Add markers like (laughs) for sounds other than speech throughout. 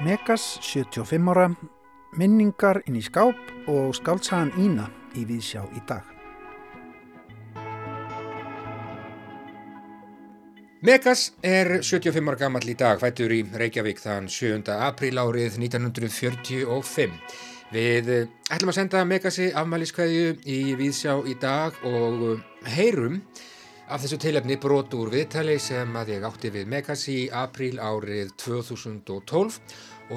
Megas, 75 ára, minningar inn í skáp og skáltsagan Ína í Víðsjá í dag. Megas er 75 ára gammal í dag, fættur í Reykjavík þann 7. apríl árið 1945. Við ætlum að senda Megasi afmæliskveðju í Víðsjá í dag og heyrum af þessu tilefni brotu úr viðtali sem að ég átti við Megasi í apríl árið 2012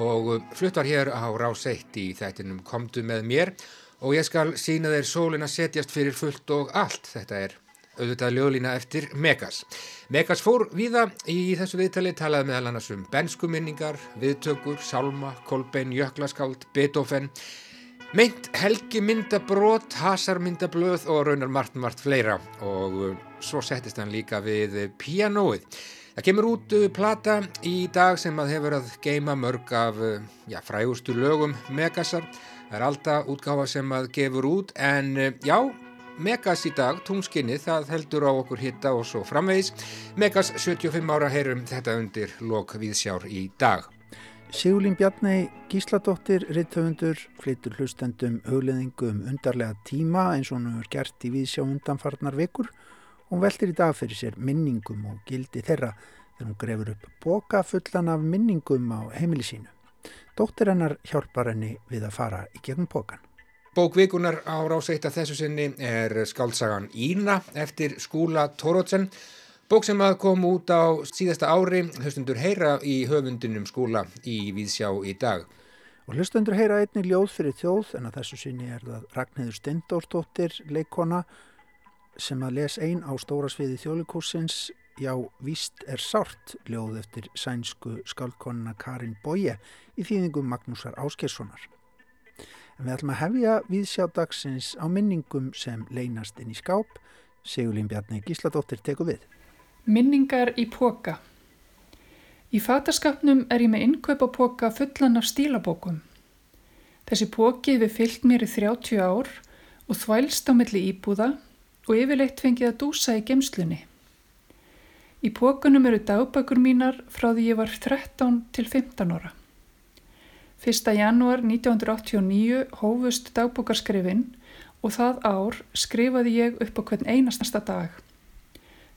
og fluttar hér á rás 1 í þættinum Komdu með mér og ég skal sína þeir sólin að setjast fyrir fullt og allt. Þetta er auðvitað ljóðlína eftir Megas. Megas fór víða í þessu viðtali talaði meðal annars um benskuminningar, viðtökur, Salma, Kolbein, Jöklaskáld, Beethoven, meint helgi myndabrót, hasar myndablöð og raunar margt, margt fleira og uh, svo settist hann líka við pianoið. Það kemur út uh, plata í dag sem að hefur að geima mörg af uh, já, frægustu lögum Megasar. Það er alltaf útgáfa sem að gefur út en já, Megas í dag, tungskinnið, það heldur á okkur hitta og svo framvegis. Megas 75 ára heyrum þetta undir lok viðsjár í dag. Sigurlín Bjarni Gísladóttir, riðtöfundur, flyttur hlustendum hugleðingu um undarlega tíma eins og hún hefur gert í viðsjá undanfarnar vikur Hún veldir í dag fyrir sér minningum og gildi þeirra þegar hún grefur upp boka fullan af minningum á heimili sínu. Dóttir hennar hjálpar henni við að fara í gegnum bokan. Bókvikunar á ráseitt að þessu sinni er skálsagan Ína eftir skúla Tórótsen. Bók sem að kom út á síðasta ári, höstundur heyra í höfundunum skúla í Víðsjá í dag. Og hlustundur heyra einni ljóð fyrir þjóð en að þessu sinni er það Ragnhildur Stendórsdóttir, leikona sem að les einn á stóra sviði þjólikúsins Já, víst er sárt ljóð eftir sænsku skaldkonuna Karin Boye í þýðingum Magnúsar Áskessonar. En við ætlum að hefja viðsjádagsins á minningum sem leynast inn í skáp. Sigurlín Bjarni Gísladóttir teku við. Minningar í póka. Í fataskapnum er ég með innkaupa póka fullan af stílabókum. Þessi póki hefur fyllt mér í 30 ár og þvælst á milli íbúða og yfirleitt fengið að dúsa í gemslunni. Í pókunum eru dagbökur mínar frá því ég var 13 til 15 ára. 1. janúar 1989 hófust dagbókarskrifin og það ár skrifaði ég upp á hvern einastasta dag.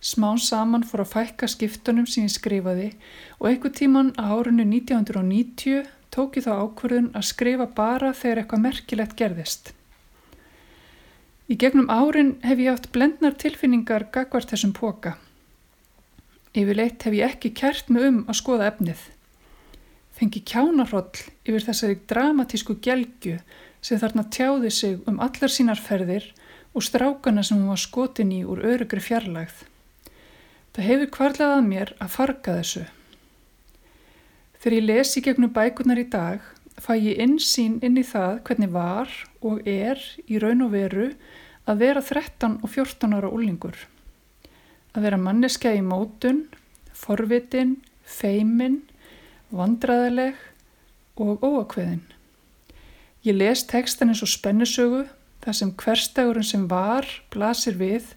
Smán saman fór að fækka skiptunum sem ég skrifaði og einhver tíman á árunnu 1990 tók ég þá ákvörðun að skrifa bara þegar eitthvað merkilegt gerðist. Í gegnum árin hef ég átt blendnar tilfinningar gagvart þessum póka. Yfirleitt hef ég ekki kert mig um að skoða efnið. Fengi kjánarhóll yfir þessari dramatísku gelgju sem þarna tjáði sig um allar sínar ferðir og strákana sem hún var skotin í úr örugri fjarlægð. Það hefur kvarlað að mér að farga þessu. Þegar ég lesi gegnum bækunar í dag fæ ég insýn inn í það hvernig var og er í raun og veru að vera 13 og 14 ára úlingur. Að vera manneskja í mótun, forvitin, feimin, vandraðileg og óakveðin. Ég les tekstan eins og spennusögu þar sem hverstagurinn sem var blasir við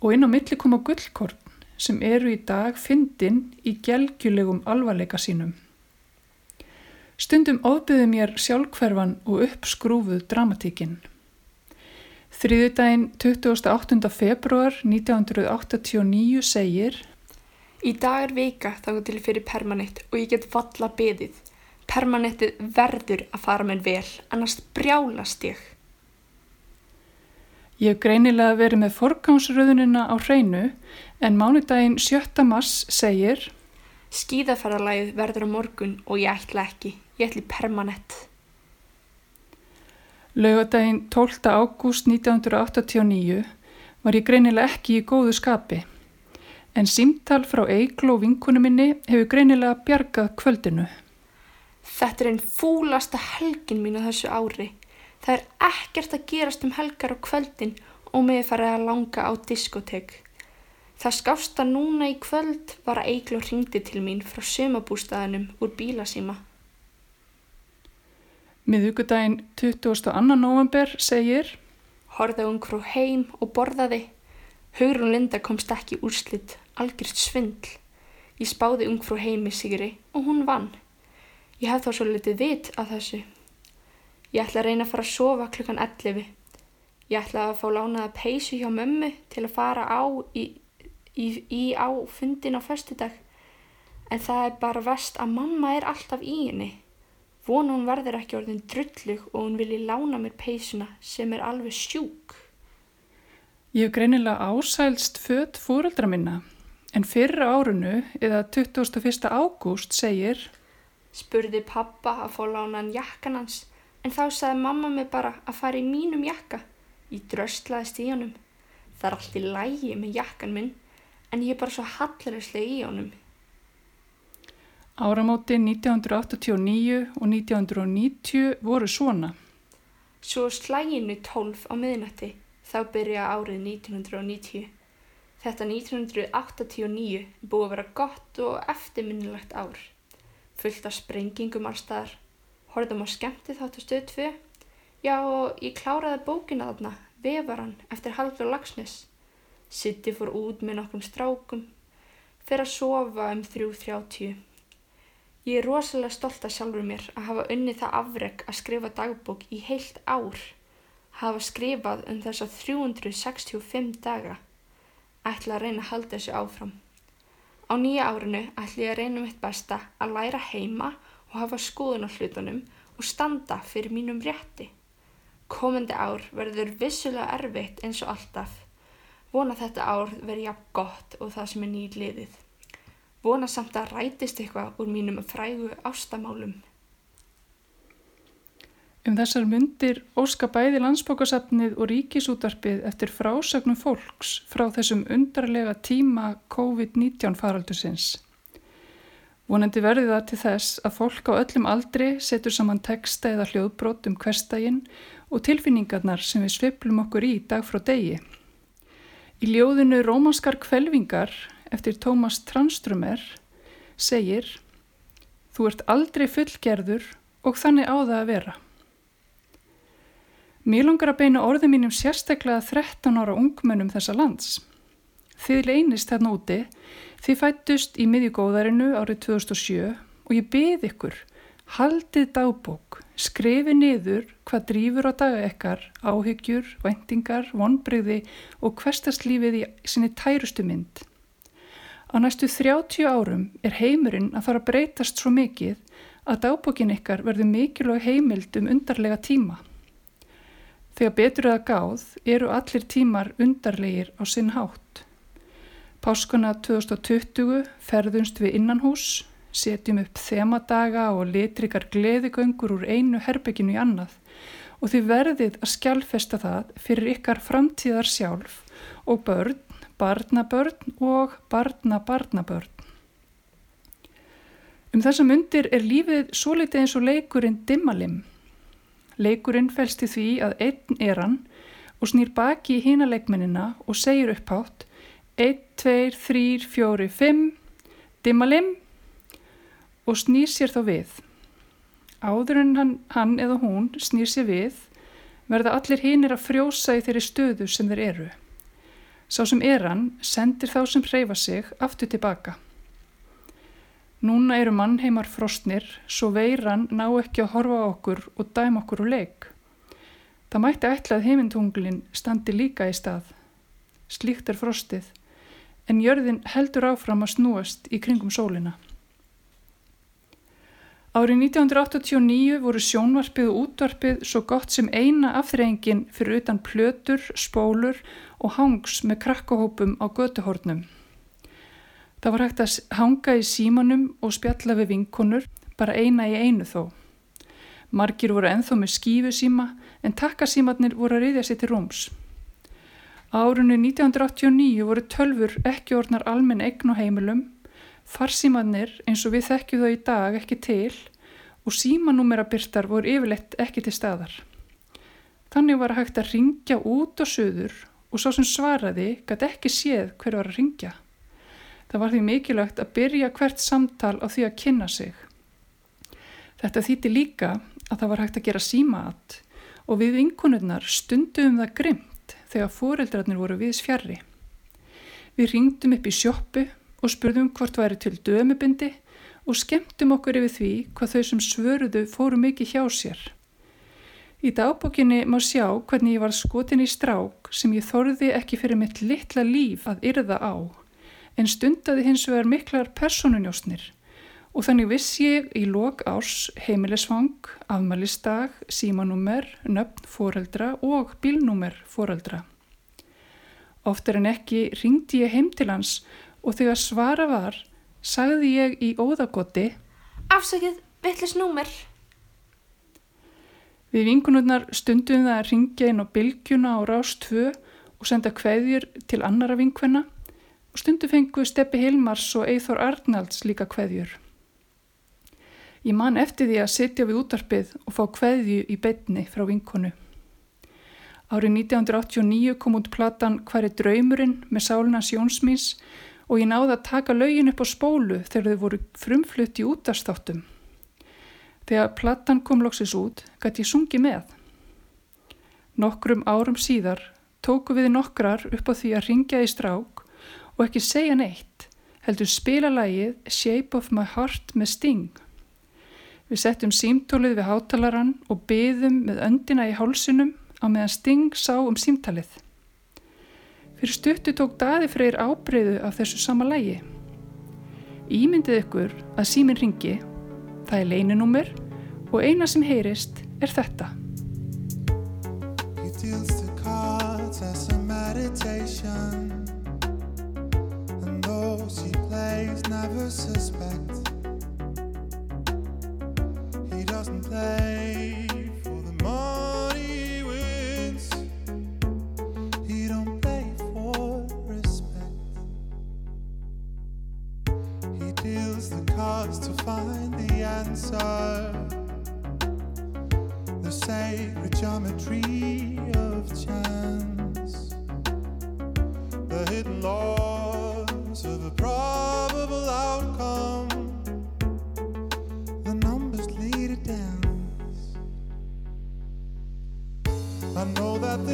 og inn á milli koma gullkorn sem eru í dag fyndin í gelgjulegum alvarleika sínum. Stundum ofbyði mér sjálfhverfan og uppskrúfuð dramatíkinn. Þriðudaginn 28. februar 1989 segir Í dag er vika þá til fyrir permanent og ég get valla beðið. Permanentið verður að fara með vel, annars brjálast ég. Ég hef greinilega verið með forgámsröðunina á hreinu en mánudaginn 7. mars segir Skíðaferðarlæðið verður á morgun og ég ætla ekki, ég ætli permanent. Laugadaginn 12. ágúst 1989 var ég greinilega ekki í góðu skapi en símtal frá Eiklo vinkunum minni hefur greinilega bjargað kvöldinu. Þetta er einn fúlasta helgin mín á þessu ári. Það er ekkert að gerast um helgar á kvöldin og með farið að langa á diskotek. Það skásta núna í kvöld var að Eiklo ringdi til mín frá sömabústæðanum úr bílasíma. Miðugudaginn 22. november segir Horða hún frá heim og borðaði. Hugrún Linda komst ekki úrslitt, algjört svindl. Ég spáði ungfrú heimi sigri og hún vann. Ég hef þá svo litið vit af þessu. Ég ætla að reyna að fara að sofa klukkan 11. Ég ætla að fá lánaða peysu hjá mömmu til að fara á í, í, í á fundin á föstudag. En það er bara vest að mamma er alltaf í henni. Vona hún verður ekki orðin drullug og hún vilji lána mér peysuna sem er alveg sjúk. Ég hef greinilega ásælst fött fóreldra minna en fyrra árunu eða 21. ágúst segir Spurði pappa að fá lánaðan jakkan hans en þá sagði mamma mig bara að fara í mínum jakka. Ég dröstlaðist í honum. Það er allt í lægi með jakkan minn en ég er bara svo hallarðislega í honum. Áramóti 1989 og 1990 voru svona. Svo slæginu 12 á miðnætti þá byrja árið 1990. Þetta 1989 búið að vera gott og eftirminnilegt ár fullt af sprengingum allstaðar. Horðum á skemmti þáttu stöð 2. Já og ég kláraði bókina þarna, Vefaran, eftir Haldur Lagsnes. Sitti fór út með nokkrum strákum. Fyrir að sofa um 3.30. Ég er rosalega stolt að sjálfur mér að hafa unnið það afreg að skrifa dagbók í heilt ár. Hafa skrifað um þessa 365 daga. Ætla að reyna að halda þessu áfram. Á nýja árinu ætli ég að reyna mitt besta að læra heima og hafa skoðun á hlutunum og standa fyrir mínum rétti. Komandi ár verður vissulega erfitt eins og alltaf. Vona þetta ár verði jafn gott og það sem er nýð liðið. Vona samt að rætist eitthvað úr mínum frægu ástamálum. Um þessar myndir óska bæði landsbókasafnið og ríkisútarpið eftir frásögnum fólks frá þessum undarlega tíma COVID-19 faraldusins. Vonandi verði það til þess að fólk á öllum aldri setur saman texta eða hljóðbrót um hverstaginn og tilfinningarnar sem við sveplum okkur í dag frá degi. Í ljóðinu Rómanskar kvelvingar eftir Tómas Tranströmer segir Þú ert aldrei fullgerður og þannig á það að vera. Mér langar að beina orðið mínum sérstaklega 13 ára ungmennum þessa lands. Þið leynist þarna úti, þið fættust í miðjugóðarinu árið 2007 og ég beð ykkur, haldið dagbók, skrifi niður hvað drýfur á daga ekkar, áhyggjur, vendingar, vonbreyði og hverstaslífið í sinni tærustu mynd. Á næstu 30 árum er heimurinn að fara að breytast svo mikið að dagbókin ykkar verður mikilvæg heimild um undarlega tíma. Þegar betur eða gáð eru allir tímar undarlegir á sinn hátt. Páskuna 2020 ferðumst við innanhús, setjum upp þemadaga og litrikar gleðigöngur úr einu herbygginu í annað og þið verðið að skjálfesta það fyrir ykkar framtíðar sjálf og börn, barnabörn og barnabarnabörn. Um þessa myndir er lífið svo litið eins og leikurinn dimmalim Leikurinn fælst í því að einn er hann og snýr baki í hína leikmennina og segir upphátt 1, 2, 3, 4, 5, dimmalim og snýr sér þá við. Áður en hann, hann eða hún snýr sér við verða allir hinnir að frjósa í þeirri stöðu sem þeir eru. Sá sem er hann sendir þá sem hreyfa sig aftur tilbaka. Núna eru mannheimar frostnir svo veiran ná ekki að horfa okkur og dæma okkur úr leik. Það mætti ætla að heimintunglinn standi líka í stað. Slíkt er frostið, en jörðin heldur áfram að snúast í kringum sólina. Árið 1989 voru sjónvarpið og útvarpið svo gott sem eina afþreyingin fyrir utan plötur, spólur og hangs með krakkahópum á götuhornum. Það var hægt að hanga í símanum og spjalla við vinkonur, bara eina í einu þó. Margir voru enþá með skífu síma en takkasímatnir voru að reyðja sér til róms. Árunni 1989 voru tölfur ekki orðnar almenn eign og heimilum, farsímatnir eins og við þekkju þau í dag ekki til og símanúmerabyrtar voru yfirlegt ekki til staðar. Þannig var hægt að ringja út og söður og svo sem svaraði gæti ekki séð hver var að ringja. Það var því mikilvægt að byrja hvert samtal á því að kynna sig. Þetta þýtti líka að það var hægt að gera símaat og við vinkunurnar stundum það grimt þegar fóreldrarnir voru viðs fjarrri. Við ringdum upp í sjóppu og spurðum hvort væri til dömubindi og skemmtum okkur yfir því hvað þau sem svöruðu fóru mikið hjá sér. Í dagbókinni má sjá hvernig ég var skotin í strák sem ég þorði ekki fyrir mitt litla líf að yrða á, en stundaði hins vegar miklar personunjósnir og þannig viss ég í lok árs heimilisvang, afmælistag, símanúmer, nöfn fóreldra og bílnúmer fóreldra. Oftar en ekki ringdi ég heim til hans og þegar svara var, sagði ég í óðagoti Afsakið, vittlis númer. Við vingunurnar stundum það að ringja inn á bylgjuna á rás 2 og senda kveðjur til annara vinkvenna og stundum fengu Steppi Hilmars og Eithor Arnalds líka kveðjur. Ég man eftir því að sitja við útarpið og fá kveðju í betni frá vinkonu. Árið 1989 kom út platan Hvar er draumurinn með Sálinas Jónsmís og ég náði að taka laugin upp á spólu þegar þau voru frumflutt í útastáttum. Þegar platan kom loksis út, gæti ég sungi með. Nokkrum árum síðar tóku við nokkrar upp á því að ringja í strák og ekki segja neitt, heldur spila lægið Shape of my heart með Sting. Við settum símtólið við hátalaran og byðum með öndina í hálsunum á meðan Sting sá um símtalið. Fyrir stuttu tók daði freyr ábreyðu af þessu sama lægi. Ímyndið ykkur að síminn ringi, það er leinunúmer og eina sem heyrist er þetta. doesn't play for the money he wins. He don't play for respect. He deals the cards to find the answer. The sacred geometry of chance.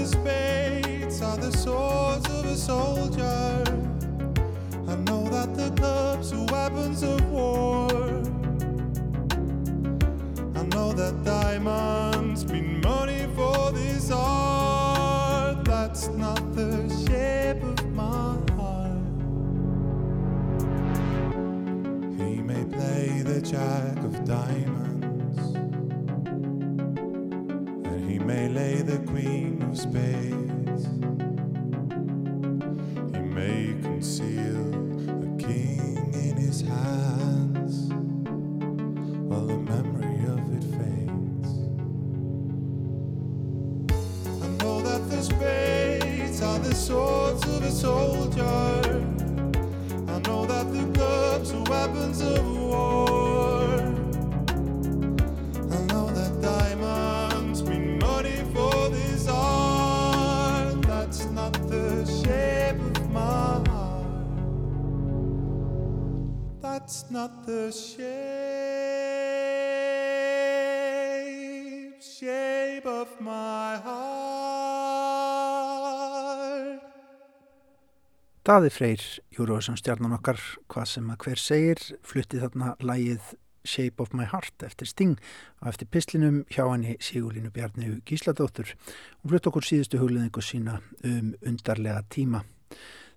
Spades are the swords of a soldier. I know that the clubs are weapons of war. I know that diamonds of spades. He may conceal a king in his hands while the memory of it fades. I know that the spades are the swords of a soldier. I know that the clubs are weapons of war. Not the shape, shape of my heart. Daði Freyr, Júruvísson stjarnan okkar, hvað sem að hver segir, flutti þarna lægið Shape of my Heart eftir Sting og eftir pislinum hjá henni Sigurlínu Bjarniðu Gísladóttur. Hún flutti okkur síðustu hugleðingu sína um undarlega tíma.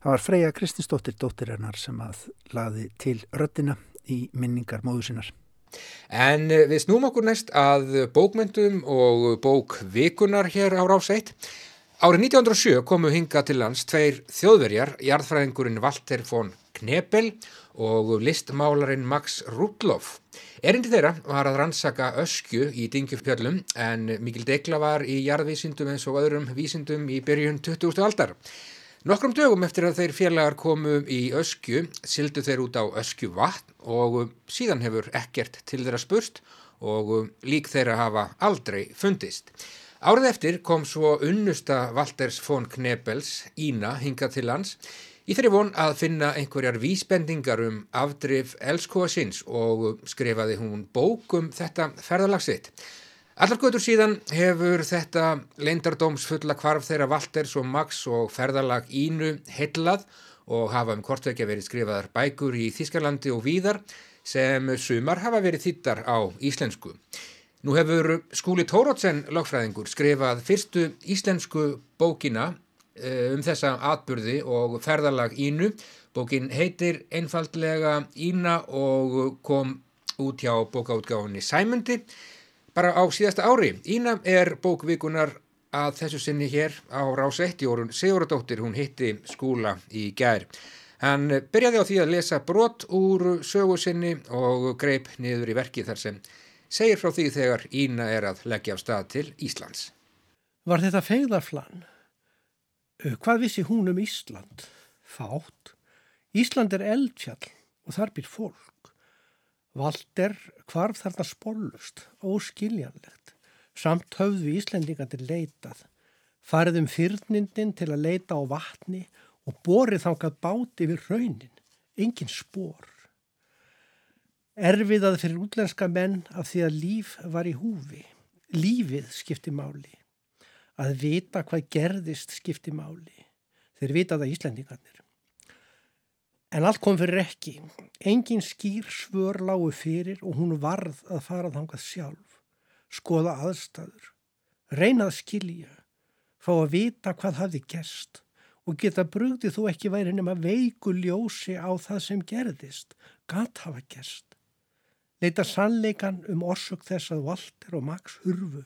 Það var Freyja Kristinsdóttir dóttir hennar sem að laði til röddina í minningar móðu sinnar. En eh, við snúm okkur næst að bókmyndum og bókvikunar hér á Rás 1. Árið 1907 komu hinga til lands tveir þjóðverjar, jarðfræðingurinn Walter von Knebel og listmálarinn Max Rudloff. Erindi þeirra var að rannsaka öskju í Dingjufjöllum en mikil degla var í jarðvísindum eins og öðrum vísindum í byrjun 20. aldar. Nokkrum dögum eftir að þeir félagar komu í öskju sildu þeir út á öskju vatn og síðan hefur ekkert til þeirra spurst og lík þeirra hafa aldrei fundist. Árið eftir kom svo unnusta Walters von Knebels, Ína, hingað til lands í þeirri von að finna einhverjar vísbendingar um afdrif elskóa sinns og skrifaði hún bók um þetta ferðalagsitt. Allar götur síðan hefur þetta leindardómsfulla kvarf þeirra Walters og Max og ferðalag Ínu heillað og hafa um kortvekja verið skrifaðar bækur í Þískarlandi og víðar sem sumar hafa verið þýttar á íslensku. Nú hefur skúli Tórótsen lagfræðingur skrifað fyrstu íslensku bókina eh, um þessa atbyrði og ferðalag Ínu. Bókin heitir einfaldlega Ína og kom út hjá bókaútgáfinni Sæmundi bara á síðasta ári. Ína er bókvikunar að þessu sinni hér á rás 1 Jórun Sigurðardóttir, hún hitti skúla í gær. Hann byrjaði á því að lesa brot úr sögu sinni og greip niður í verki þar sem segir frá því þegar Ína er að leggja á stað til Íslands. Var þetta fegðarflan? Hvað vissi hún um Ísland? Fátt. Ísland er eldfjall og þar býr fólk. Valder hvarf þarna spólust, óskiljanlegt. Samt höfðu Íslendingandir leitað, farið um fyrnindin til að leita á vatni og borið þákað báti við raunin, engin spór. Erfiðað fyrir útlenska menn af því að líf var í húfi. Lífið skipti máli. Að vita hvað gerðist skipti máli. Þeir vitaða Íslendingarnir. En allt kom fyrir ekki. Engin skýr svör lágu fyrir og hún varð að fara þangað sjálf skoða aðstæður, reyna að skilja, fá að vita hvað hafði gerst og geta brugði þú ekki væri nema veiku ljósi á það sem gerðist, gat hafa gerst. Leita sannleikan um orsök þess að Walter og Max hurfu,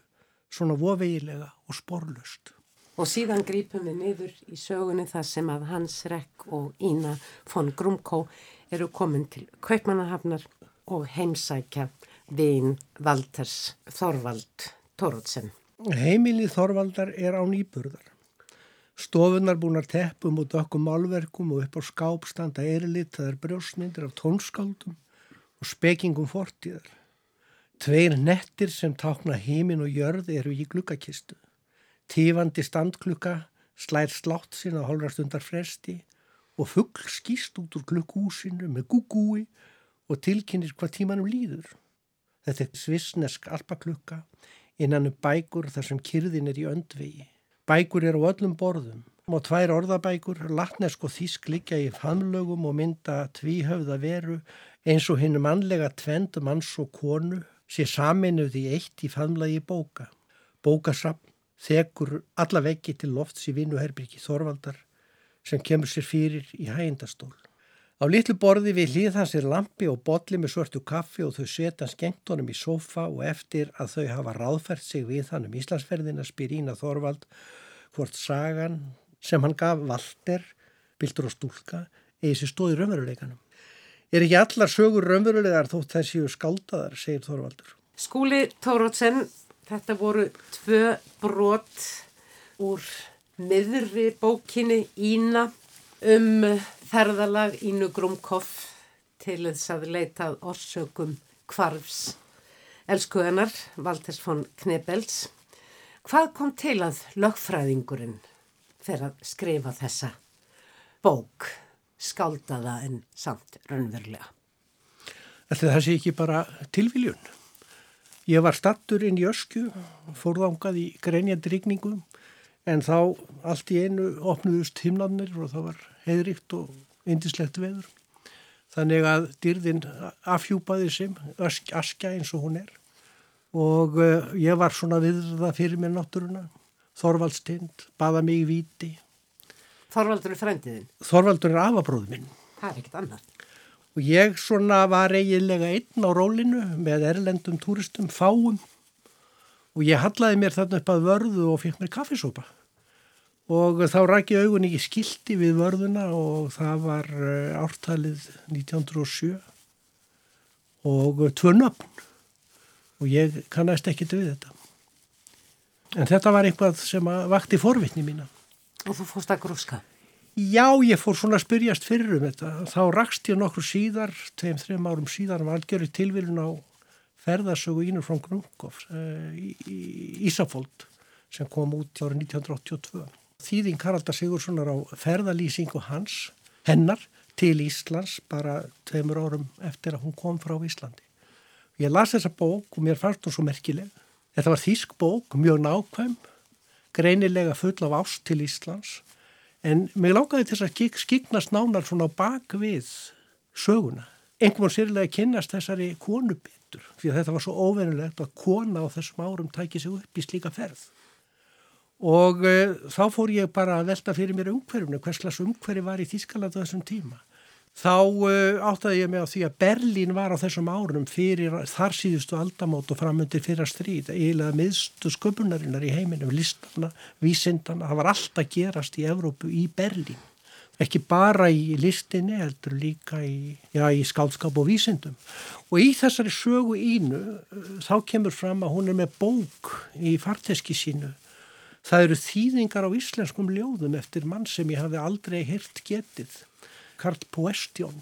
svona vovegilega og sporlust. Og síðan grípum við niður í sögunni þar sem að Hans Rekk og Ína von Grumkó eru komin til Kaupmannahafnar og heimsækja vinn Valters Þorvald Tórótsen. Heimilið Þorvaldar er á nýburðar. Stofunar búnar teppum og dökkum málverkum og upp á skápstanda erilitaðar brjósmyndir af tónskáldum og spekingum fortíðar. Tveir nettir sem tákna heimin og jörð eru í glukkakistu. Tífandi standklukka slær slátt sína hálfrastundar fresti og fuggl skýst út úr klukkúsinu með gugúi og tilkynir hvað tímanum líður. Þetta er svissnesk alpaklukka innan um bækur þar sem kyrðin er í öndvegi. Bækur er á öllum borðum og tvær orðabækur, latnesk og þísk liggja í famlögum og mynda tvíhöfða veru eins og hinn mannlega tvend manns og konu sé saminuð í eitt í famlagi bóka. Bókasapn þekur alla veggi til lofts í vinnuherbyrki Þorvaldar sem kemur sér fyrir í hægindastól. Á litlu borði við hlýð hans er lampi og botli með svörtu kaffi og þau setja skengt honum í sofa og eftir að þau hafa ráðfært sig við hann um Íslandsferðina spyr Ína Þorvald hvort sagan sem hann gaf Valter, bildur og stúlka, eigi sér stóði raunveruleikanum. Er ekki allar sögur raunverulegar þótt séu skáldaðar, segir Þorvaldur. Skúli Tórótsen, þetta voru tvö brot úr miðri bókinni Ína um ferðalag Ínu Grumkoff til þess að leitað orsökum kvarfs. Elskuðanar, Valters von Knebels, hvað kom til að lögfræðingurinn þegar að skrifa þessa bók, skáldaða en samt raunverulega? Ætli það sé ekki bara tilviljun. Ég var stattur inn í ösku, fórðangað í greinjandrykningum en þá allt í einu opnuðust himnarnir og það var heiðrikt og indislegt veður. Þannig að dyrðin afhjúpaði sem askja eins og hún er og uh, ég var svona við það fyrir mér náttúruna. Þorvaldstind, baða mig í viti. Þorvaldur er frændiðinn? Þorvaldur er afabróð minn. Það er ekkert annað. Og ég svona var eiginlega einn á rólinu með erlendum túristum fáum og ég hallaði mér þarna upp að vörðu og fikk mér kaffisópa og þá rækki augun ekki skildi við vörðuna og það var eh, ártalið 1907 og tvö nöfn og ég kannast ekki til við þetta. En þetta var eitthvað sem vakti forvitni mína. Og þú fórst að grúska? Já, ég fór svona að spyrjast fyrir um þetta. Þá rakst ég nokkur síðar, tveim, þreim árum síðar, var algjörði tilvílun á ferðarsögu Ínur frá Grunkoff uh, í, í Ísafóld sem kom út ára 1982 þýðing Haraldar Sigurssonar á ferðalýsingu hans, hennar, til Íslands bara tveimur árum eftir að hún kom frá Íslandi. Ég las þessa bók og mér fannst hún svo merkileg. Þetta var þýsk bók, mjög nákvæm, greinilega full af ást til Íslands, En mér lákaði þess að skiknast nánar svona bak við söguna. Engum á sérlega kynast þessari konu betur því að þetta var svo óvenulegt að kona á þessum árum tæki sig upp í slíka ferð. Og uh, þá fór ég bara að velta fyrir mér umhverfunu, hvers slags umhverfi var í Þískaland á þessum tíma þá uh, áttaði ég mig á því að Berlín var á þessum árum fyrir þar síðustu aldamót og framundir fyrir að stríð eiginlega miðstu sköpunarinnar í heiminum, listana, vísindana það var alltaf gerast í Evrópu í Berlín. Ekki bara í listinni, heldur líka í, já, í skálskap og vísindum. Og í þessari sögu ínu uh, þá kemur fram að hún er með bók í farteski sínu. Það eru þýðingar á íslenskum ljóðum eftir mann sem ég hafi aldrei hirt getið Karl Poestjón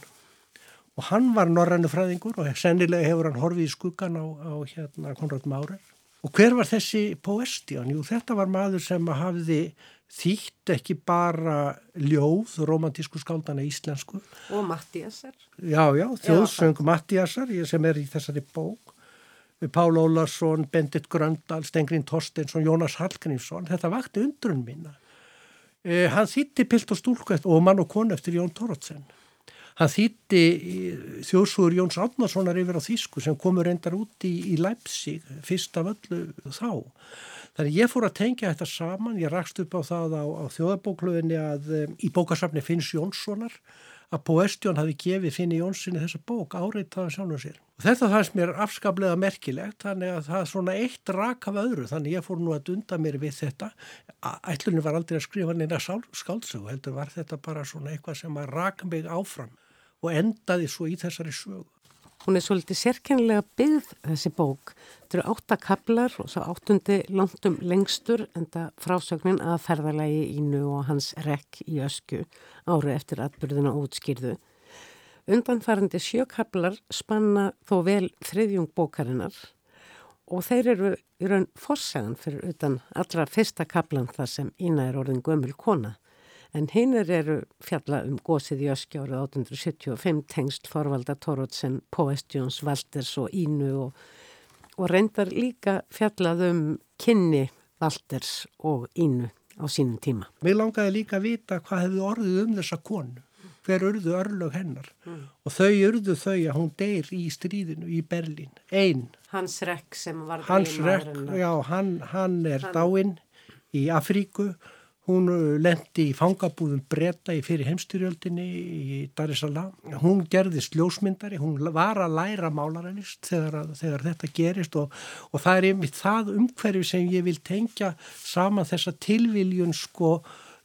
og hann var norrannu fræðingur og sennilega hefur hann horfið í skuggan á, á hérna Konrad Márer. Og hver var þessi Poestjón? Jú, þetta var maður sem hafiði þýtt ekki bara ljóð, romantísku skáldana íslensku. Og Mattíasar. Já, já, þjóðsöng Mattíasar sem er í þessari bók. Pál Ólarsson, Bendit Gröndal, Stengrin Torstensson, Jónas Hallgrímsson. Þetta vakti undrun minna. Eh, hann þýtti Pilt og stúlku og mann og konu eftir Jón Tórótsen. Hann þýtti eh, þjóðsúur Jóns Átnarssonar yfir á Þísku sem komur endar út í, í Leipzig fyrst af öllu þá. Þannig ég fór að tengja þetta saman, ég rakst upp á það á, á þjóðabókluðinni að um, í bókasafni Finns Jónssonar að Poestjón hafi gefið Finni Jónssoni þessa bók áreitaðan sjálfum sér. Og þetta fannst mér afskaplega merkilegt, þannig að það er svona eitt rak af öðru, þannig ég fór nú að dunda mér við þetta. Ætlunni var aldrei að skrifa neina skáldsögu, heldur var þetta bara svona eitthvað sem að raka mig áfram og endaði svo í þessari sögu. Hún er svolítið sérkennilega byggð þessi bók. Þetta eru áttakablar og svo áttundi langtum lengstur en það frásögnin að ferðalagi Ínu og hans rekk í ösku áru eftir atbyrðina útskýrðu. Undanfærandi sjökablar spanna þó vel þriðjung bókarinnar og þeir eru í raun fórsagan fyrir utan allra fyrsta kablan þar sem Ína er orðin gömul kona en hinnir eru fjalla um gósið í öskja árið 1875 tengst forvalda Tórótsen, Poestjóns, Valters og Ínu og, og reyndar líka fjallað um kynni Valters og Ínu á sínum tíma. Mér langaði líka að vita hvað hefði orðið um þessa konu, hver urðu örlög hennar mm. og þau urðu þau að hún deyr í stríðinu í Berlín, einn. Hans Rekk sem var Hans Rekk, já, hann, hann er hann... dáinn í Afríku Hún uh, lendi í fangabúðum breyta í fyrir heimstyrjöldinni í Dar es Salaam. Hún gerðist ljósmyndari, hún var að læra málaranist þegar, þegar þetta gerist og, og það er einmitt það umhverfi sem ég vil tengja saman þessa tilviljun sko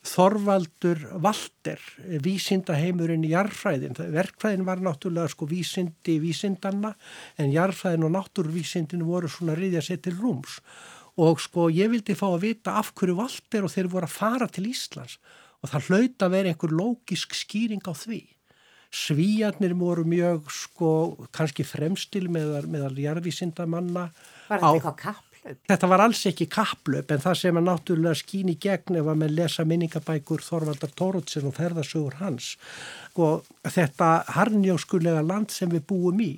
Þorvaldur Valter, vísindaheimurinn í jarfræðin. Verkfræðin var náttúrulega sko vísindi vísindanna en jarfræðin og náttúrvísindin voru svona riðja sér til rúms og sko ég vildi fá að vita af hverju Valter og þeir voru að fara til Íslands og það hlaut að vera einhver lógisk skýring á því. Svíjarnir voru mjög sko kannski fremstil meðal, meðal jarðvísindamanna. Var þetta eitthvað kapplöp? Þetta var alls ekki kapplöp en það sem er náttúrulega skýn í gegn ef að með lesa minningabækur Þorvaldar Tórótsin og ferðasugur hans. Og þetta harnjóskulega land sem við búum í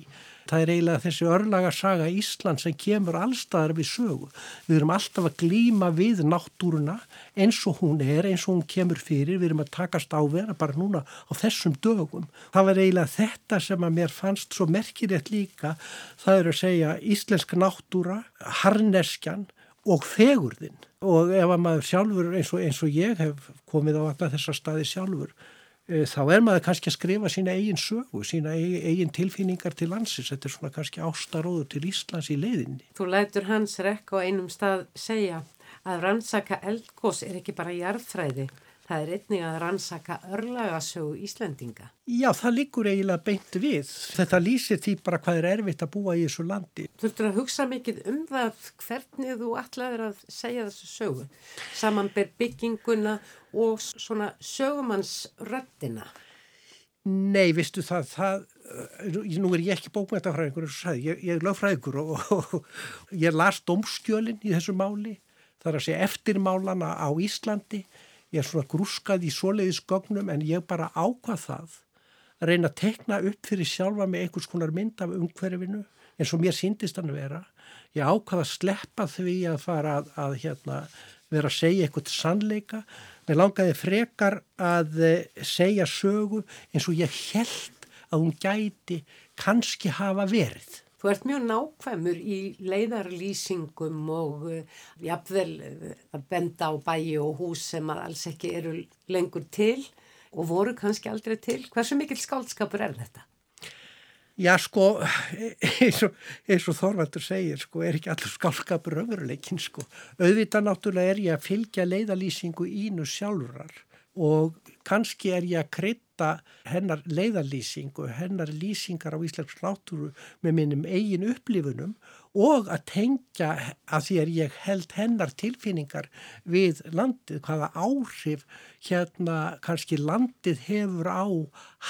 það er eiginlega þessi örlaga saga Ísland sem kemur allstaðar við sögu. Við erum alltaf að glýma við náttúruna eins og hún er, eins og hún kemur fyrir, við erum að takast á vera bara núna á þessum dögum. Það var eiginlega þetta sem að mér fannst svo merkilegt líka, það er að segja íslensk náttúra, harneskjan og fegurðin og ef að maður sjálfur eins og, eins og ég hef komið á alla þessa staði sjálfur þá er maður kannski að skrifa sína eigin sögu, sína eigin tilfinningar til landsins. Þetta er svona kannski ástaróður til Íslands í leiðinni. Þú lætur hans rekk á einum stað segja að rannsaka eldgós er ekki bara jarðfræði. Það er einnig að rannsaka örlagasögu Íslendinga. Já, það líkur eiginlega beint við. Þetta lýsir því bara hvað er erfitt að búa í þessu landi. Þú þurftur að hugsa mikið um það hvernig þú allar að segja þessu sögu. Samanber bygginguna og svona sögumannsröttina. Nei, vistu það, það, nú er ég ekki bókmæntafræðingur, ég, ég er lögfræðingur og, (laughs) og, og ég las domskjölinn í þessu máli. Það er að segja eftirmálana á Íslandi ég er svona grúskað í svoleiðis gögnum en ég bara ákvað það að reyna að tekna upp fyrir sjálfa með einhvers konar mynd af umhverfinu eins og mér síndist hann vera. Ég ákvað að sleppa því að fara að, að hérna, vera að segja eitthvað sannleika. Mér langaði frekar að eh, segja sögu eins og ég held að hún gæti kannski hafa verið. Þú ert mjög nákvæmur í leiðarlýsingum og uh, jafnvel uh, að benda á bæi og hús sem alls ekki eru lengur til og voru kannski aldrei til. Hversu mikil skáldskapur er þetta? Já sko, (sighs) eins og, eins og Þorvaldur segir sko, er ekki allur skálskapur öðruleikin sko. Auðvitað náttúrulega er ég að fylgja leiðalýsingu ínu sjálfurar og kannski er ég að krytta hennar leiðalýsingu, hennar lýsingar á Íslands náttúru með minnum eigin upplifunum og að tengja að því er ég held hennar tilfinningar við landið, hvaða áhrif hérna kannski landið hefur á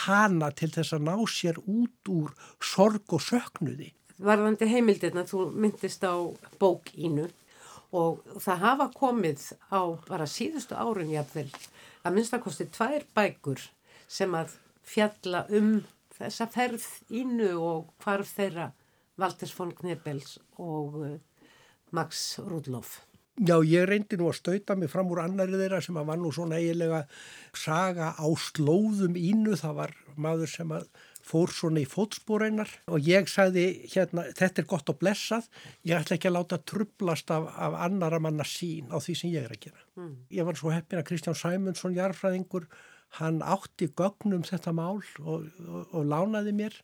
hana til þess að ná sér út úr sorg og söknuði. Varðandi heimildirna, þú myndist á bók ínu og það hafa komið á bara síðustu árun jáfnvel að minnstakosti tvær bækur sem að fjalla um þessa ferð ínu og hvarf þeirra Valters von Knebels og uh, Max Rudloff. Já, ég reyndi nú að stauta mig fram úr annari þeirra sem að var nú svona eiginlega saga á slóðum ínu, það var maður sem að fór svona í fótspóreinar og ég sagði hérna, þetta er gott og blessað, ég ætla ekki að láta trublast af, af annara manna sín á því sem ég er að gera. Mm. Ég var svo heppin að Kristján Sæmundsson, jarfræðingur, hann átti gögnum þetta mál og, og, og lánaði mér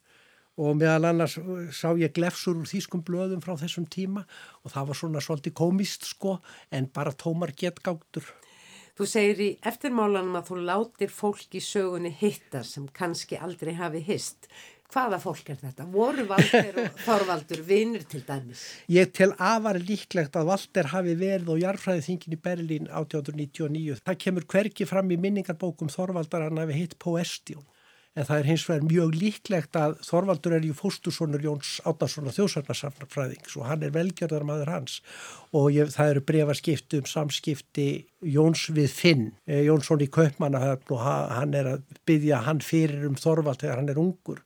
og meðal annars sá ég glefsur úr þýskum blöðum frá þessum tíma og það var svona svolítið komist sko en bara tómar getgáttur. Þú segir í eftirmálanum að þú látir fólk í sögunni hitta sem kannski aldrei hafi hist. Hvaða fólk er þetta? Voru Valter og (laughs) Þorvaldur vinir til dæmis? Ég tel afar líklegt að Valter hafi verið á jarfræði þingin í Berlín 1899. Það kemur hverki fram í minningarbókum Þorvaldar hann hafi hitt Poestjón en það er hins vegar mjög líklegt að Þorvaldur er í fóstursonur Jóns Átnarssonar þjóðsarnarsamfræðings og hann er velgjörðar maður hans og ég, það eru brefaskipti um samskipti Jóns við Finn, eh, Jónsson í Kaupmannahöfn og hann er að byggja hann fyrir um Þorvald þegar hann er ungur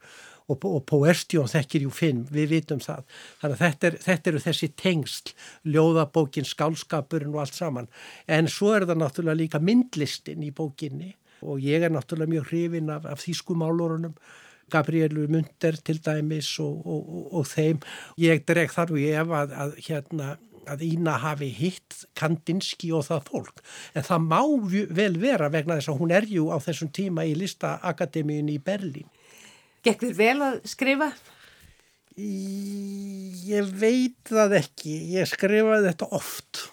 og, og Poestjón þekkir jú Finn, við vitum það. Þannig að þetta, er, þetta eru þessi tengsl, ljóðabókin, skálskapurinn og allt saman. En svo er það náttúrulega líka myndlistin í bókinni og ég er náttúrulega mjög hrifin af, af þýskumálurunum Gabrielu Munder til dæmis og, og, og, og þeim. Ég dreg þar og ég ef að, að hérna að Ína hafi hitt Kandinsky og það fólk. En það má vel vera vegna þess að hún er ju á þessum tíma í listaakademíun í Berlín. Gekk þér vel að skrifa? Ég veit það ekki. Ég skrifaði þetta oft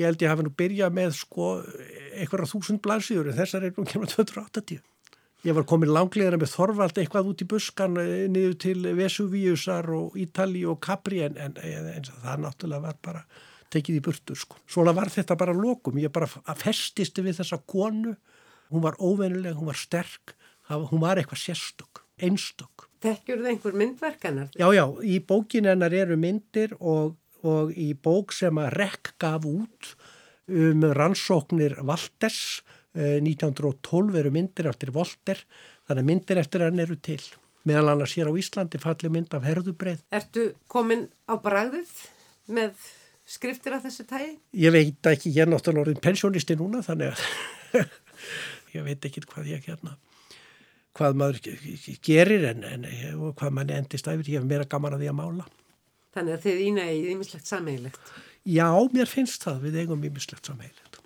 ég held ég hafi nú byrjað með sko eitthvað þúsund blansíður en þessar er nú kemur 280 ég var komin langlegar með Þorvald eitthvað út í buskan eh, niður til Vesuvíusar og Ítali og Capri en, en, en það náttúrulega var bara tekið í burtu sko. Svona var þetta bara lokum, ég bara festist við þessa konu, hún var óvenileg hún var sterk, hún var eitthvað sérstök, einstök. Þekkjur það einhver myndverkanar? Já, já, í bókin hennar eru myndir og og í bók sem að Rekk gaf út um rannsóknir Valters 1912 eh, eru myndir eftir Volter þannig myndir eftir hann eru til meðal annars hér á Íslandi falli mynd af herðubreið. Ertu komin á bræðið með skriftir af þessu tægi? Ég veit ekki, ég er náttúrulega orðin pensjónisti núna þannig að (laughs) ég veit ekki hvað ég hérna hvað maður gerir en, en hvað manni endist að ég hef meira gaman að því að mála. Þannig að þið ína eigið ímislegt sammeilegt. Já, mér finnst það, við eigum ímislegt sammeilegt.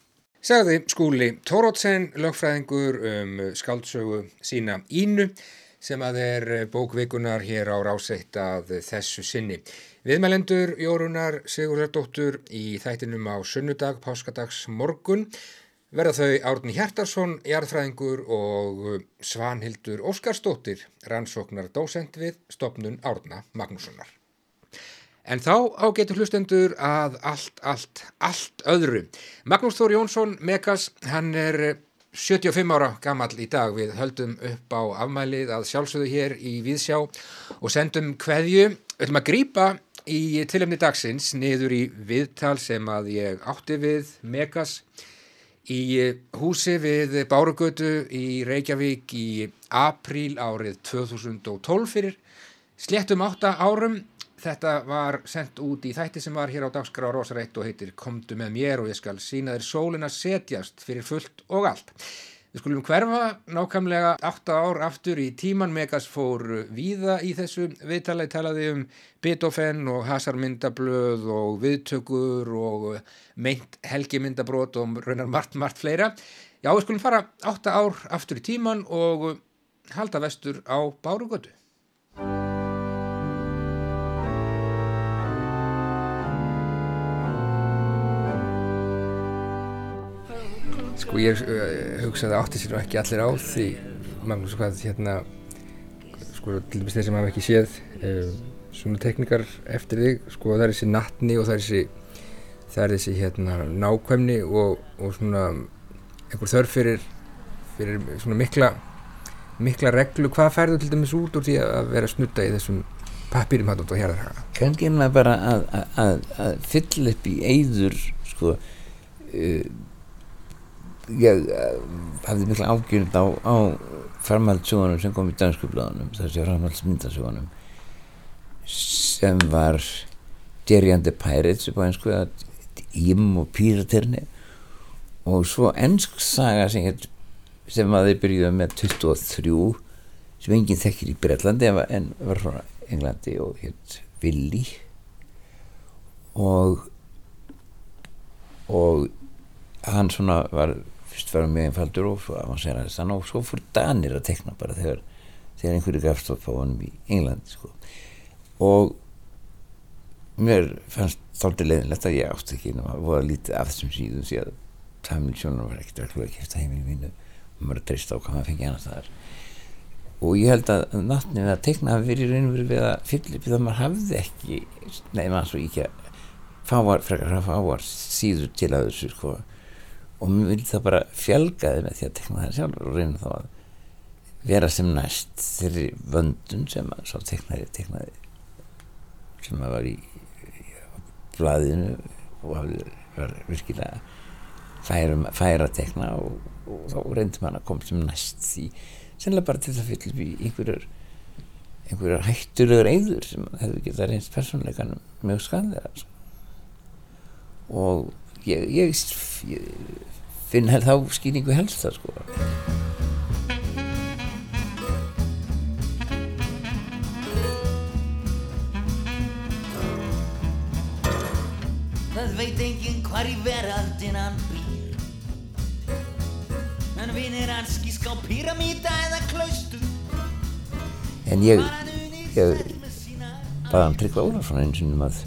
Sagði skúli Tórótsen, lögfræðingur um skaldsögu sína Ínu sem að er bókvikunar hér á ráseitt að þessu sinni. Viðmælendur Jórunar Sigurðardóttur í þættinum á sunnudag, páskadags morgun verða þau Árni Hjartarsson, jarðfræðingur og Svanhildur Óskarsdóttir, rannsóknar dósend við stopnun Árna Magnússonar. En þá ágetur hlustendur að allt, allt, allt öðru. Magnús Þór Jónsson, Megas, hann er 75 ára gammal í dag. Við höldum upp á afmælið að sjálfsögðu hér í Víðsjá og sendum hverju. Við höldum að grýpa í tilumni dagsins niður í viðtal sem að ég átti við Megas í húsi við Bárugötu í Reykjavík í apríl árið 2012 fyrir sléttum átta árum Þetta var sendt út í þætti sem var hér á dagskrá Rósareitt og heitir Komdu með mér og ég skal sína þér sólina setjast fyrir fullt og allt. Við skulum hverfa nákvæmlega 8 ár aftur í tíman Megas fór víða í þessu viðtalið talaði um Beethoven og hasarmyndablöð og viðtökur og meint helgimyndabrót og raunar margt, margt fleira. Já, við skulum fara 8 ár aftur í tíman og halda vestur á Bárugötu. Sko ég uh, hugsaði átti sér ekki allir á því Magnús hvað hérna sko til dæmis þeir sem hafa ekki séð uh, svona teknikar eftir þig sko það er þessi nattni og það er þessi það er þessi hérna nákvæmni og, og svona einhver þörf fyrir, fyrir svona mikla mikla reglu, hvað færðu til dæmis út úr því að vera snutta í þessum pappirum út á hérðarhaga? Kannski er maður bara að, að, að fylla upp í eyður sko uh, ég uh, hafði mikla ágjörnd á, á framhaldssjónum sem kom í danskublaðunum þessi framhaldsmyndasjónum sem var Jerry and the Pirates upp á einsku Ím og Píraterni og svo ennsk saga sem, sem að þeir byrjuði með 23 sem enginn þekkir í Breitlandi en var frá Englandi og hétt Willi og og hann svona var fyrst var mjög einfaldur og avanseraðist hann og svo fór Danir að tekna bara þegar, þegar einhverju gafst upp á honum í Englandi sko. og mér fannst þáltið leiðinlegt að ég átti ekki að voða lítið af þessum síðum því að Tamilsjónar var ekkert kæft að heiminu mínu. Og maður að treysta á hvað maður fengi annars þar og ég held að nattnið að tekna hafi verið raun og verið við að upp því að maður hafði ekki nefn að svo ekki að fáar, frekar að fáar síður til að þessu sko og mér vil það bara fjölgaði með því að tekna það sjálf og reyna þá að vera sem næst þeirri vöndun sem að svo teknaði teknaði sem að var í, í blæðinu og var virkilega færa, færa að tekna og, og þá reyndi maður að koma sem næst því sennilega bara til það fyll upp í einhverjar hættulegur eigður sem hefur getað reynst persónleikanum mjög skadlega sko. og ég, ég, ég finn þá skýningu helst það sko. Það veit enginn hvar í veraldin hann býr. En vinir hans skísk á píramíta eða klaustu En ég, ég baði hann Tryggva Ólafsson eins og um að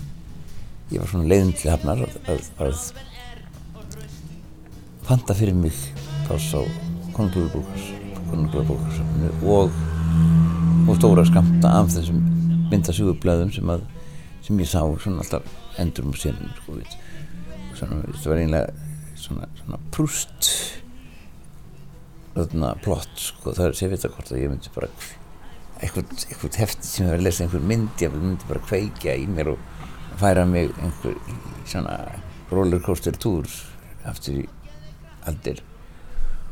ég var svona leiðin til hafnar að, að, að panta fyrir mig pás á konunglubókarsafnu og, og stóra skamta af þessum myndasugublaðum sem, sem ég sá svona alltaf endur um sérnum sko, svona, þetta var einlega svona, svona prúst þarna plott sko, það er sér vita hvort að ég myndi bara eitthvað, hefti sem að lesa einhver mynd ég myndi bara kveikja í mér og færa mig einhver svona rollercoaster tour aftur í aldir.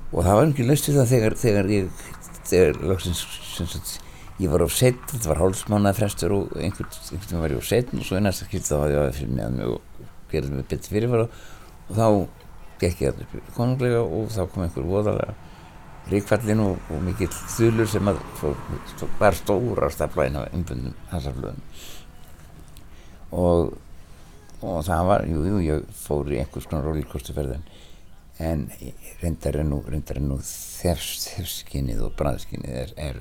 Og það var ekki löst það þegar, þegar ég þegar lóksins ég var á set, þetta var hálfsmánaði frestur og einhvern veginn var ég á set og svo að skilta þá að ég var fyrir neðan mig og gerði mig betur fyrirvara. Og þá gekk ég upp konunglega og þá kom einhver voðalega ríkfallin og, og mikill þulur sem að fór, var stóra staflæðin af umbundum hansaflöðum og og það var, jú, jú, ég fór í einhvers konar rollercoasterferðin en reyndar er nú, nú þefskinnið og bræðskinnið er, er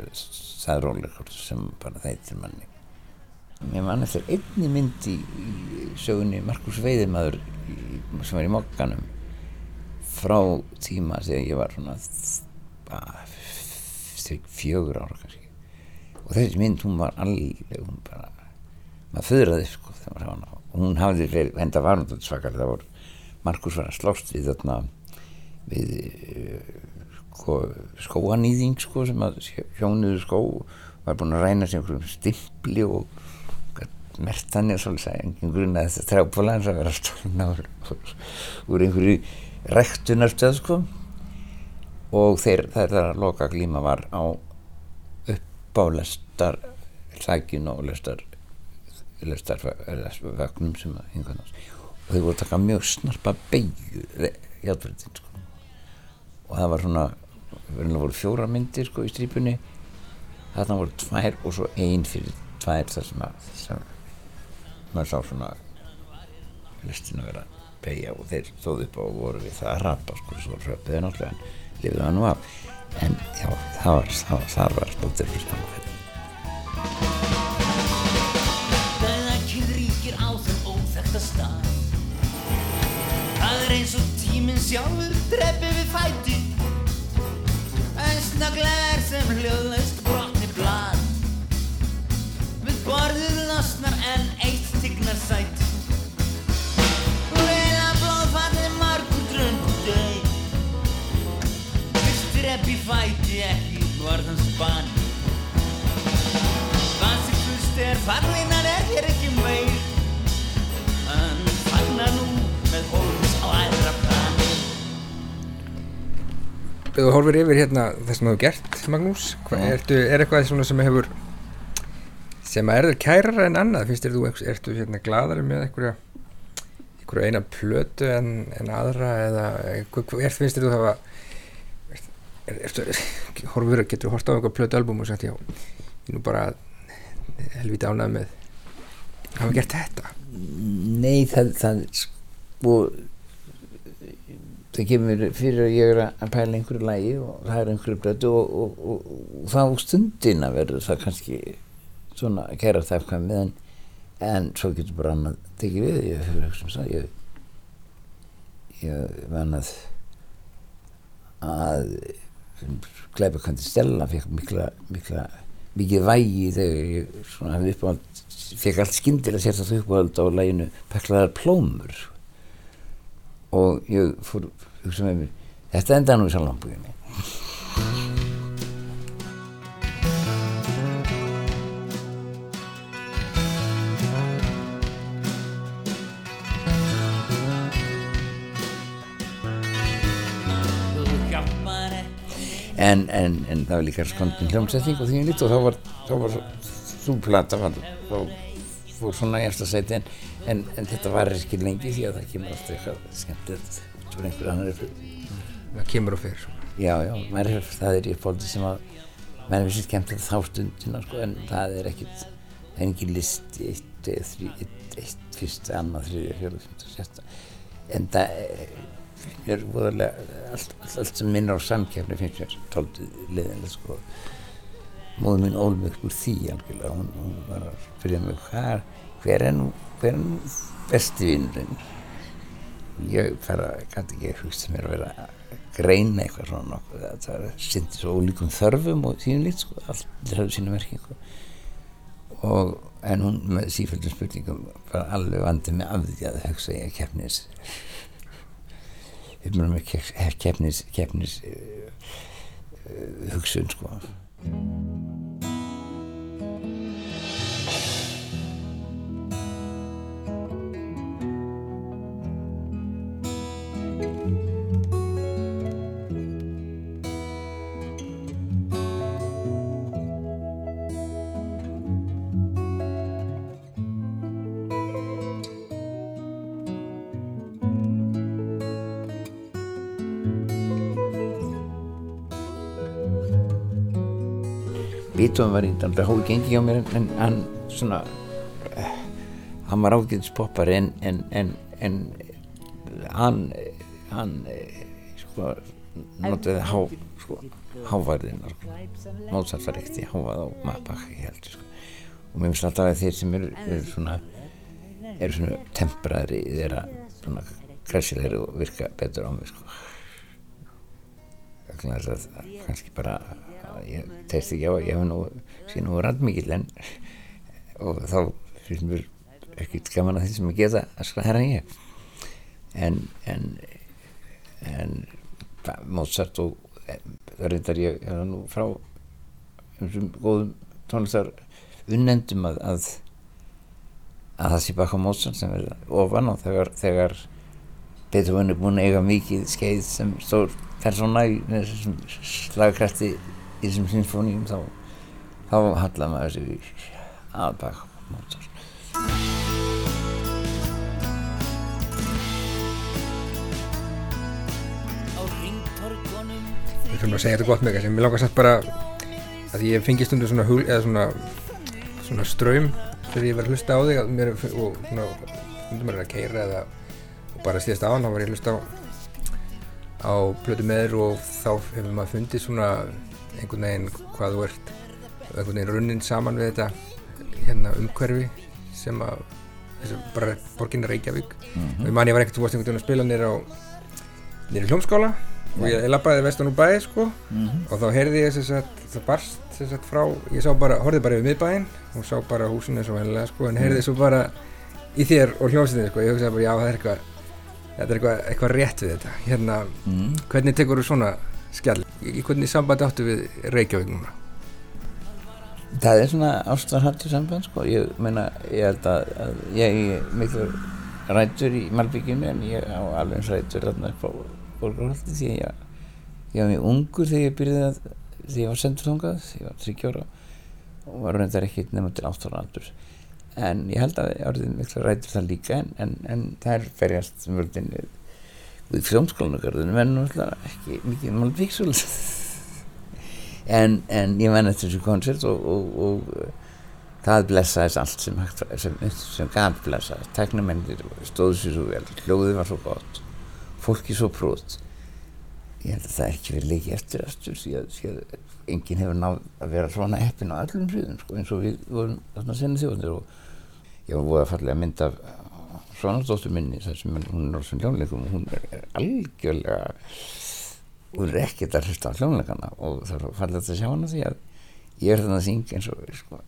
rollercoaster sem bara þeitir manni. Ég man eftir einni mynd í, í sögunni Markus Veiðimaður sem var í mokkanum frá tíma þegar ég var svona fjögur ára kannski. Og þessi mynd hún var alveg hún bara maður föðraði sko hún hafði henda var svakar það voru Markus var að slást við þarna við sko, skóanýðing sko, sem að hjónuðu skó var búin að ræna sér einhverjum stimpli og mert hann er svolítið að engin grunna þetta trjápala eins að vera stólna úr, einhverju rektunarstöð sko og þeir, að loka glíma var á uppálestar hlækin og lestar lestarvögnum sem að og þau voru að taka mjög snarpa beigju hjálpverðin sko. Og það var svona það voru fjóra myndir sko í strípunni þarna voru tvær og svo ein fyrir tvær þar sem að maður sá svona listin að vera beigja og þeir stóðu upp og voru við það að rapa sko svo röpuði náttúrulega en lifiði það nú af. En já það var það það var spóttir fyrir stað. Það er eins og sjálfur dreppi við fæti. En snögglega er sem hljóðlaust brotni blad Við borðið losnar en eitt tignar sæti Og reyna blóðfallið margur dröndu deg Fyrst dreppi fæti ekki varðan spann Það sem fyrst er fallinan er hér ekki meir. En fagnar nú með hólms á aðra Ef þú horfir yfir hérna það sem þú hefur gert, Magnús, hvað, ertu, er eitthvað svona sem hefur sem að er þér kærara en annað, finnst þér þú, ertu hérna gladari með einhverja einhverja eina plötu en, en aðra eða, er, finnst þér þú er, ertu, (laughs) horfur, getur hort á einhverja plötu albúm og sagt, já, ég nú bara helviti ánað með hafa gert þetta? Nei, það, það sko það kemur fyrir að ég er að pæla einhverju lægi og það er einhverju blötu og, og, og, og þá stundina verður það kannski svona kæra það eitthvað með en, en svo getur bara annað tekið við. Ég fyrir eitthvað sem það ég, ég menn að að Gleipa kandi Stella fekk mikla, mikla mikið vægi þegar ég svona hafði uppáhald fekk allt skyndilega sér þetta uppáhald á læginu Peklaðar plómur. Og ég fór mér, þetta enda nú í Þú ekki. En, en, en það var líka skondin hljómsetning og því lít og þá var, þá var svo plata þá fór svona í eftir sæti en, en, en þetta var ekki lengi því að það kemur alltaf eitthvað skemmtilegt svo einhver annar það kemur og fyrir já, já, maður það er í fólki sem að maður er vissi skemmtilegt þá stundina sko, en það er ekkit það er engin listi eitt, þrý, eitt, eitt fyrst, annað, þriðja, fjóða, fymta, sérsta en það er, er voðalega allt, allt, allt sem minnur á samkefni finnst mér tóltið liðinlega sko. Móður mín ól mig upp úr því algjörlega, hún, hún var að spyrja mig hver, hver er nú hver er nú besti vinnurinn ég fara, gæti ekki hugst mér að vera að greina eitthvað svona það sindi svo ólíkum þörfum og síðan lít sko, allir hafði sína merkingu og en hún með sífældum spurningum var alveg vandið með af því að hugsa ég að keppnis umræðum með keppnis keppnis uh, uh, hugsun sko Beethoven var í alltaf hói gengi hjá mér en, hann svona uh, hann var ágæðis poppar en, en, en, en hann hann eh, sko notaði há sko, hávarðina sko. Mozart var ekkert í hávað á Mappach ég held sko. og mér finnst alltaf að þeir sem eru, eru svona eru svona tempraðri þeirra svona græsilegri og virka betur á mig sko kannski bara ég teist ekki á að ég hef síðan nú randmikið en og þá finnst mér ekkert gaman að því sem ég geta að skræða en ég. En en, en Mozart og það reyndar ég er nú frá umsum góðum tónlistar unnendum að, að að það sé baka Mozart sem er ofan og þegar, þegar Beethoven er búin að eiga mikið skeið sem stór persóna í þessum slagkrafti í þessum sinfóníum þá þá hallar maður sig að baka Mozart Við þurfum að segja þetta gott með þessi. Mér langar satt bara að ég fengi stundu svona, hul, svona, svona ströym þegar ég var að hlusta á þig að mér, og svona, stundum maður er að keira eða og bara síðast á hann, þá var ég að hlusta á, á plötu með þér og þá hefur maður fundið svona einhvern veginn hvað þú ert einhvern veginn runnin saman við þetta hérna umhverfi sem að bara borgin Reykjavík. Og ég man ég var ekkert, varst einhvern veginn að spila nýra á nýra hljómskála. Og ég, labbaði vestan úr bæði sko. Og þá heyrði ég þess að það barst þess að frá, ég sá bara, horfði bara yfir miðbæinn og sá bara húsinu svo hennilega sko en heyrði svo bara í þér og hljómsveitinni sko, ég hugsaði bara já það er eitthvað þetta er eitthvað, eitthvað rétt við þetta. Hérna, hvernig tekur þú svona skjall, í hvernig sambandi áttu við Reykjavík núna? Það er svona ástarhaldur samband sko, ég meina, ég held að, að ég er miklu rættur í Malbygginu en ég á alveg eins rættur þarna upp á Borgarhaldi því að ég, ég var mjög ungur þegar ég byrjaði að, þegar ég var sendur þangað, ég var 30 ára og var reyndar ekki nema til ástarhaldur en ég held að ég orðið miklu rættur það líka en, en, en það er ferjast völdin við, fljómskólanugarðinu en náttúrulega ekki mikið Malbyggsvöld en, en ég menn eftir þessu koncert og, og, og það blessaðist allt sem, sem, sem gæt blessaðist. Teknumennir stóðu sér svo vel hljóðið var svo gott fólki svo prót ég held að það ekki verið leikið eftir aftur að enginn hefur náð að vera svona heppin á öllum hriðum sko, eins og við vorum þarna senni þjóðanir og ég var búið að fallega mynd af svona dóttur minni þar sem hún er svona hljónleikum og hún er, algjörlega hún er ekkert að hlusta á hljónleikana og það er fallega að sjá hana því að ég er þannig að syngja eins og sko,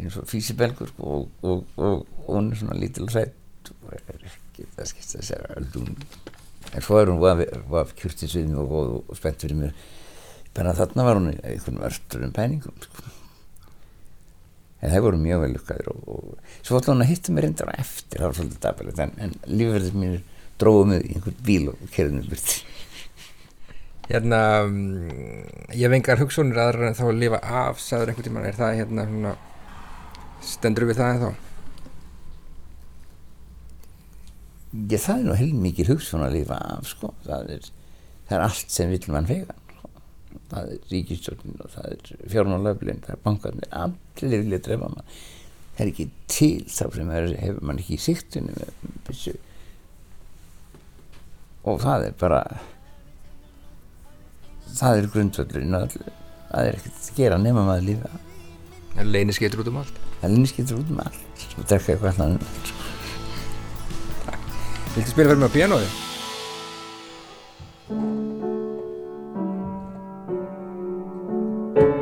eins og físibelgur sko, og, og, og, og hún er svona lítil og hrætt og er ekki það skipta að segja öldum. En svo er hún var kjurtis við mig og, og, og spennt fyrir mér bara þarna var hún einhvern vörsturum pæningum sko. en það voru mjög vel lukkaðir og, og svo ætla hún að hitta mér reyndar eftir það var svolítið dabalegt en, en lífverðir mínir dróðu mig í einhvern bíl og kerðinu byrti Hérna, mm, ég hef engar hugsunir aðra en þá að lifa af, sagður einhvern tímann, er það hérna svona, stendur við það en þá? Já, það er nú heilmikið hugsun að lifa af, sko. Það er, það er allt sem vill mann sko. Það er ríkistjórnin og það er fjármálöflin, það er bankarnir, allir vilja drefa mann. Það er ekki til þá sem er, hefur mann ekki í siktunni með byssu. Og það er bara, það er grundvöldurinn og það er ekkert að gera nema maður lífa. Það leynir skeitur út um allt. Það linni skilur út um allt og drekka eitthvað allan um allt. Viltu spila fyrir mig á pianoði? Og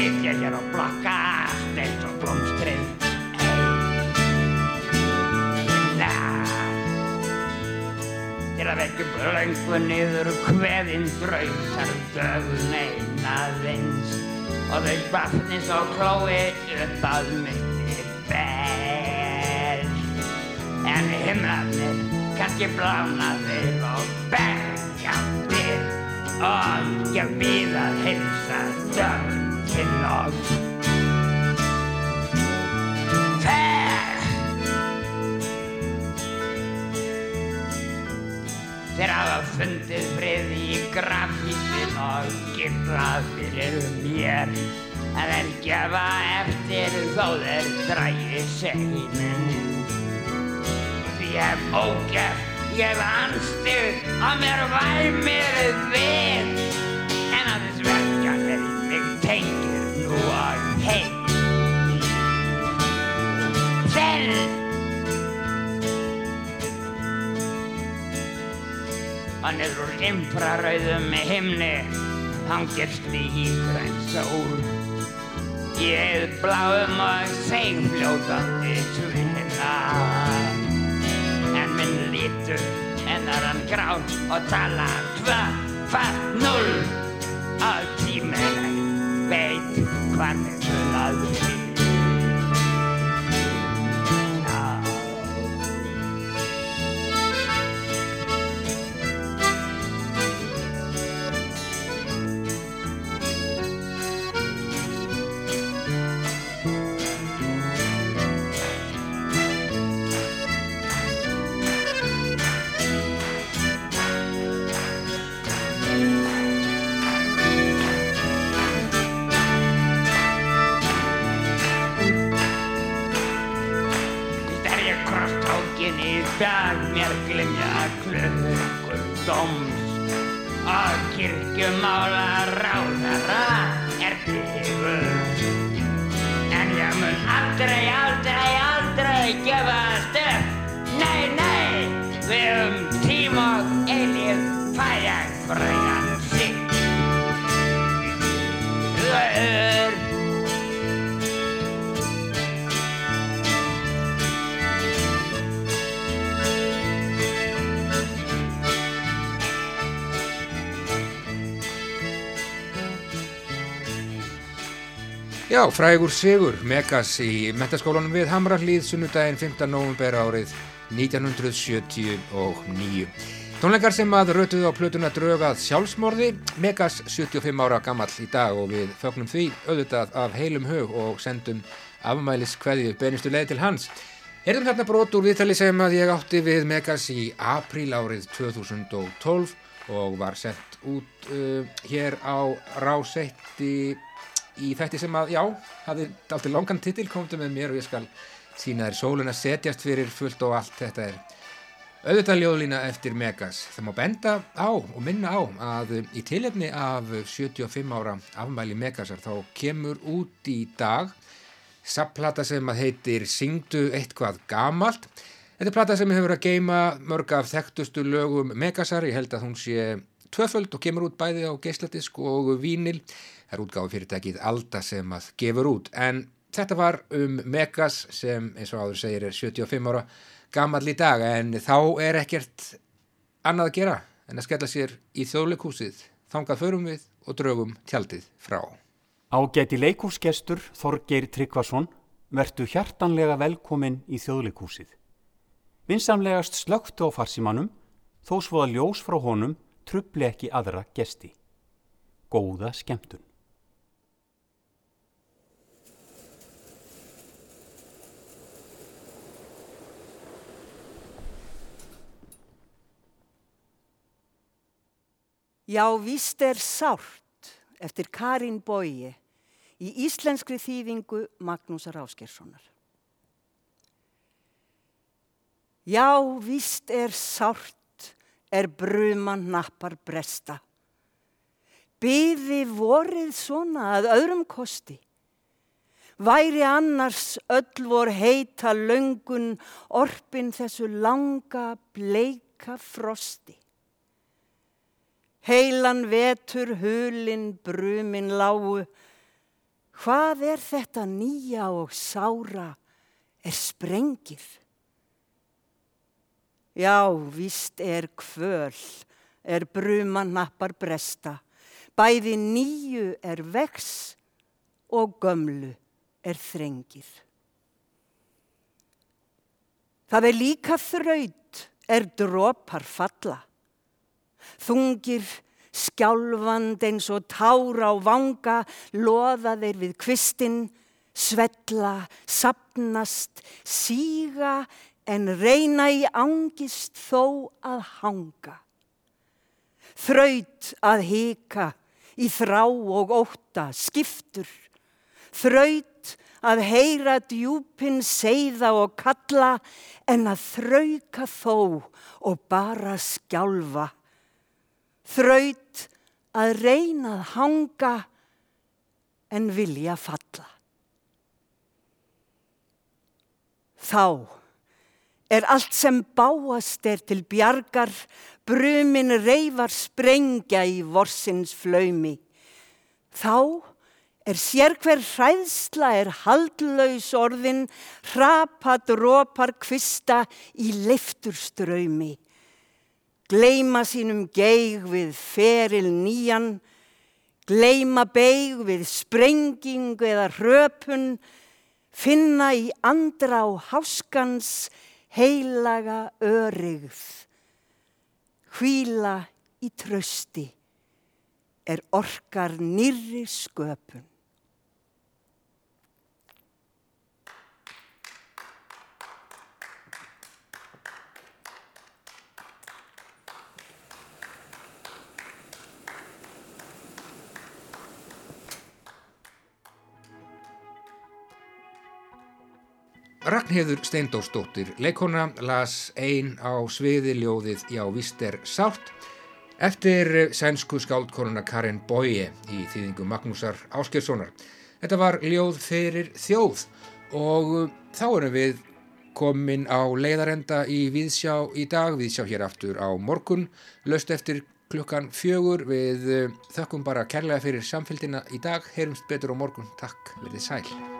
ég hér og blokkast eins og blómstrið. Himna til að vekja blöngu niður hveðin drausar dögun einaðins og þau bafnis og klói upp að myndi ber en himnarnir kannski blánaðir og bergjandir og ég býð að hilsa dögun og fer Þeir hafa fundið frið í grafísin og gillað fyrir mér að þeir gefa eftir þó þeir drægi seinin Því ég hef ógef, ég hef anstig að mér væmir við og niður úr infrarauðum himni. Hangir slíkræn sól. Í eð bláum og segfljótandi tvina en minn lítur en er hann grán og tala tvö, fast, null að tíminn veit hvað við vil You're Já, frægur Sigur, Megas í metaskólanum við Hamrallíð sunnudaginn 15. november árið 1979. Tónleikar sem að rötuðu á plötuna draugað sjálfsmorði, Megas 75 ára gamall í dag og við fögnum því auðvitað af heilum hug og sendum afmælis kveðju beinustu leið til hans. Erum þarna brot úr viðtali sem að ég átti við Megas í apríl árið 2012 og var sendt út uh, hér á Ráseitti í þætti sem að, já, hafði aldrei langan titil, komdu með mér og ég skal sína þér sóluna setjast fyrir fullt og allt þetta er auðvitað ljóðlína eftir Megas. Það má benda á og minna á að í tilefni af 75 ára afmæli Megasar þá kemur út í dag sapplata sem að heitir Syngdu eitthvað gamalt. Þetta er plata sem hefur að geima mörg af þekktustu lögum Megasar. Ég held að hún sé tvöföld og kemur út bæði á geisladisk og vínil. Það er útgáfi fyrirtækið Alda sem að gefur út. En þetta var um Megas sem eins og áður segir er 75 ára gammal í dag en þá er ekkert annað að gera en að skella sér í þjóðleikúsið. Þangað förum við og draugum tjaldið frá. Ágæti leikúsgestur Þorgeir Tryggvason vertu hjartanlega velkomin í þjóðleikúsið. Vinsamlegast slögtu á farsímanum þó svo að ljós frá honum trubli ekki aðra gesti. Góða skemmtun. Já, víst er sárt eftir Karin Bói í íslenskri þýðingu Magnúsar Áskerssonar. Já, víst er sárt er bruman nappar bresta. Byði vorið svona að öðrum kosti. Væri annars öll vor heita löngun orpin þessu langa bleika frosti. heilan vetur, hulin, brumin lágu. Hvað er þetta nýja og sára er sprengið? Já, víst er kvöl, er bruman nappar bresta, bæði nýju er vex og gömlu er þrengið. Það er líka þraut er dropar falla. Þungir, skjálfand eins og tára á vanga, loða þeir við kvistinn, svella, sapnast, síga en reyna í angist þó að hanga. Þraut að hika í þrá og óta skiptur, þraut að heyra djúpin seiða og kalla en að þrauka þó og bara skjálfa. Þraut að reyna að hanga en vilja falla. Þá er allt sem báast er til bjargar, brumin reyfar sprengja í vorsins flaumi. Þá er sér hver hræðsla er haldlaus orðin, hrapat rópar kvista í leifturströymi. Gleima sínum geig við feril nýjan, gleima beig við sprenging eða hröpun, finna í andra á háskans heilaga örygð. Hvíla í trösti er orkar nýri sköpun. Ragnhildur Steindórsdóttir, leikona, las ein á sviði ljóðið Já víst er sátt eftir sænsku skáldkonuna Karin Boye í þýðingu Magnúsar Áskjörssonar. Þetta var ljóð fyrir þjóð og þá erum við komin á leiðarenda í Víðsjá í dag, Víðsjá hér aftur á morgun, löst eftir klukkan fjögur við þökkum bara kærlega fyrir samfélgina í dag, heyrumst betur á morgun, takk, verðið sæl.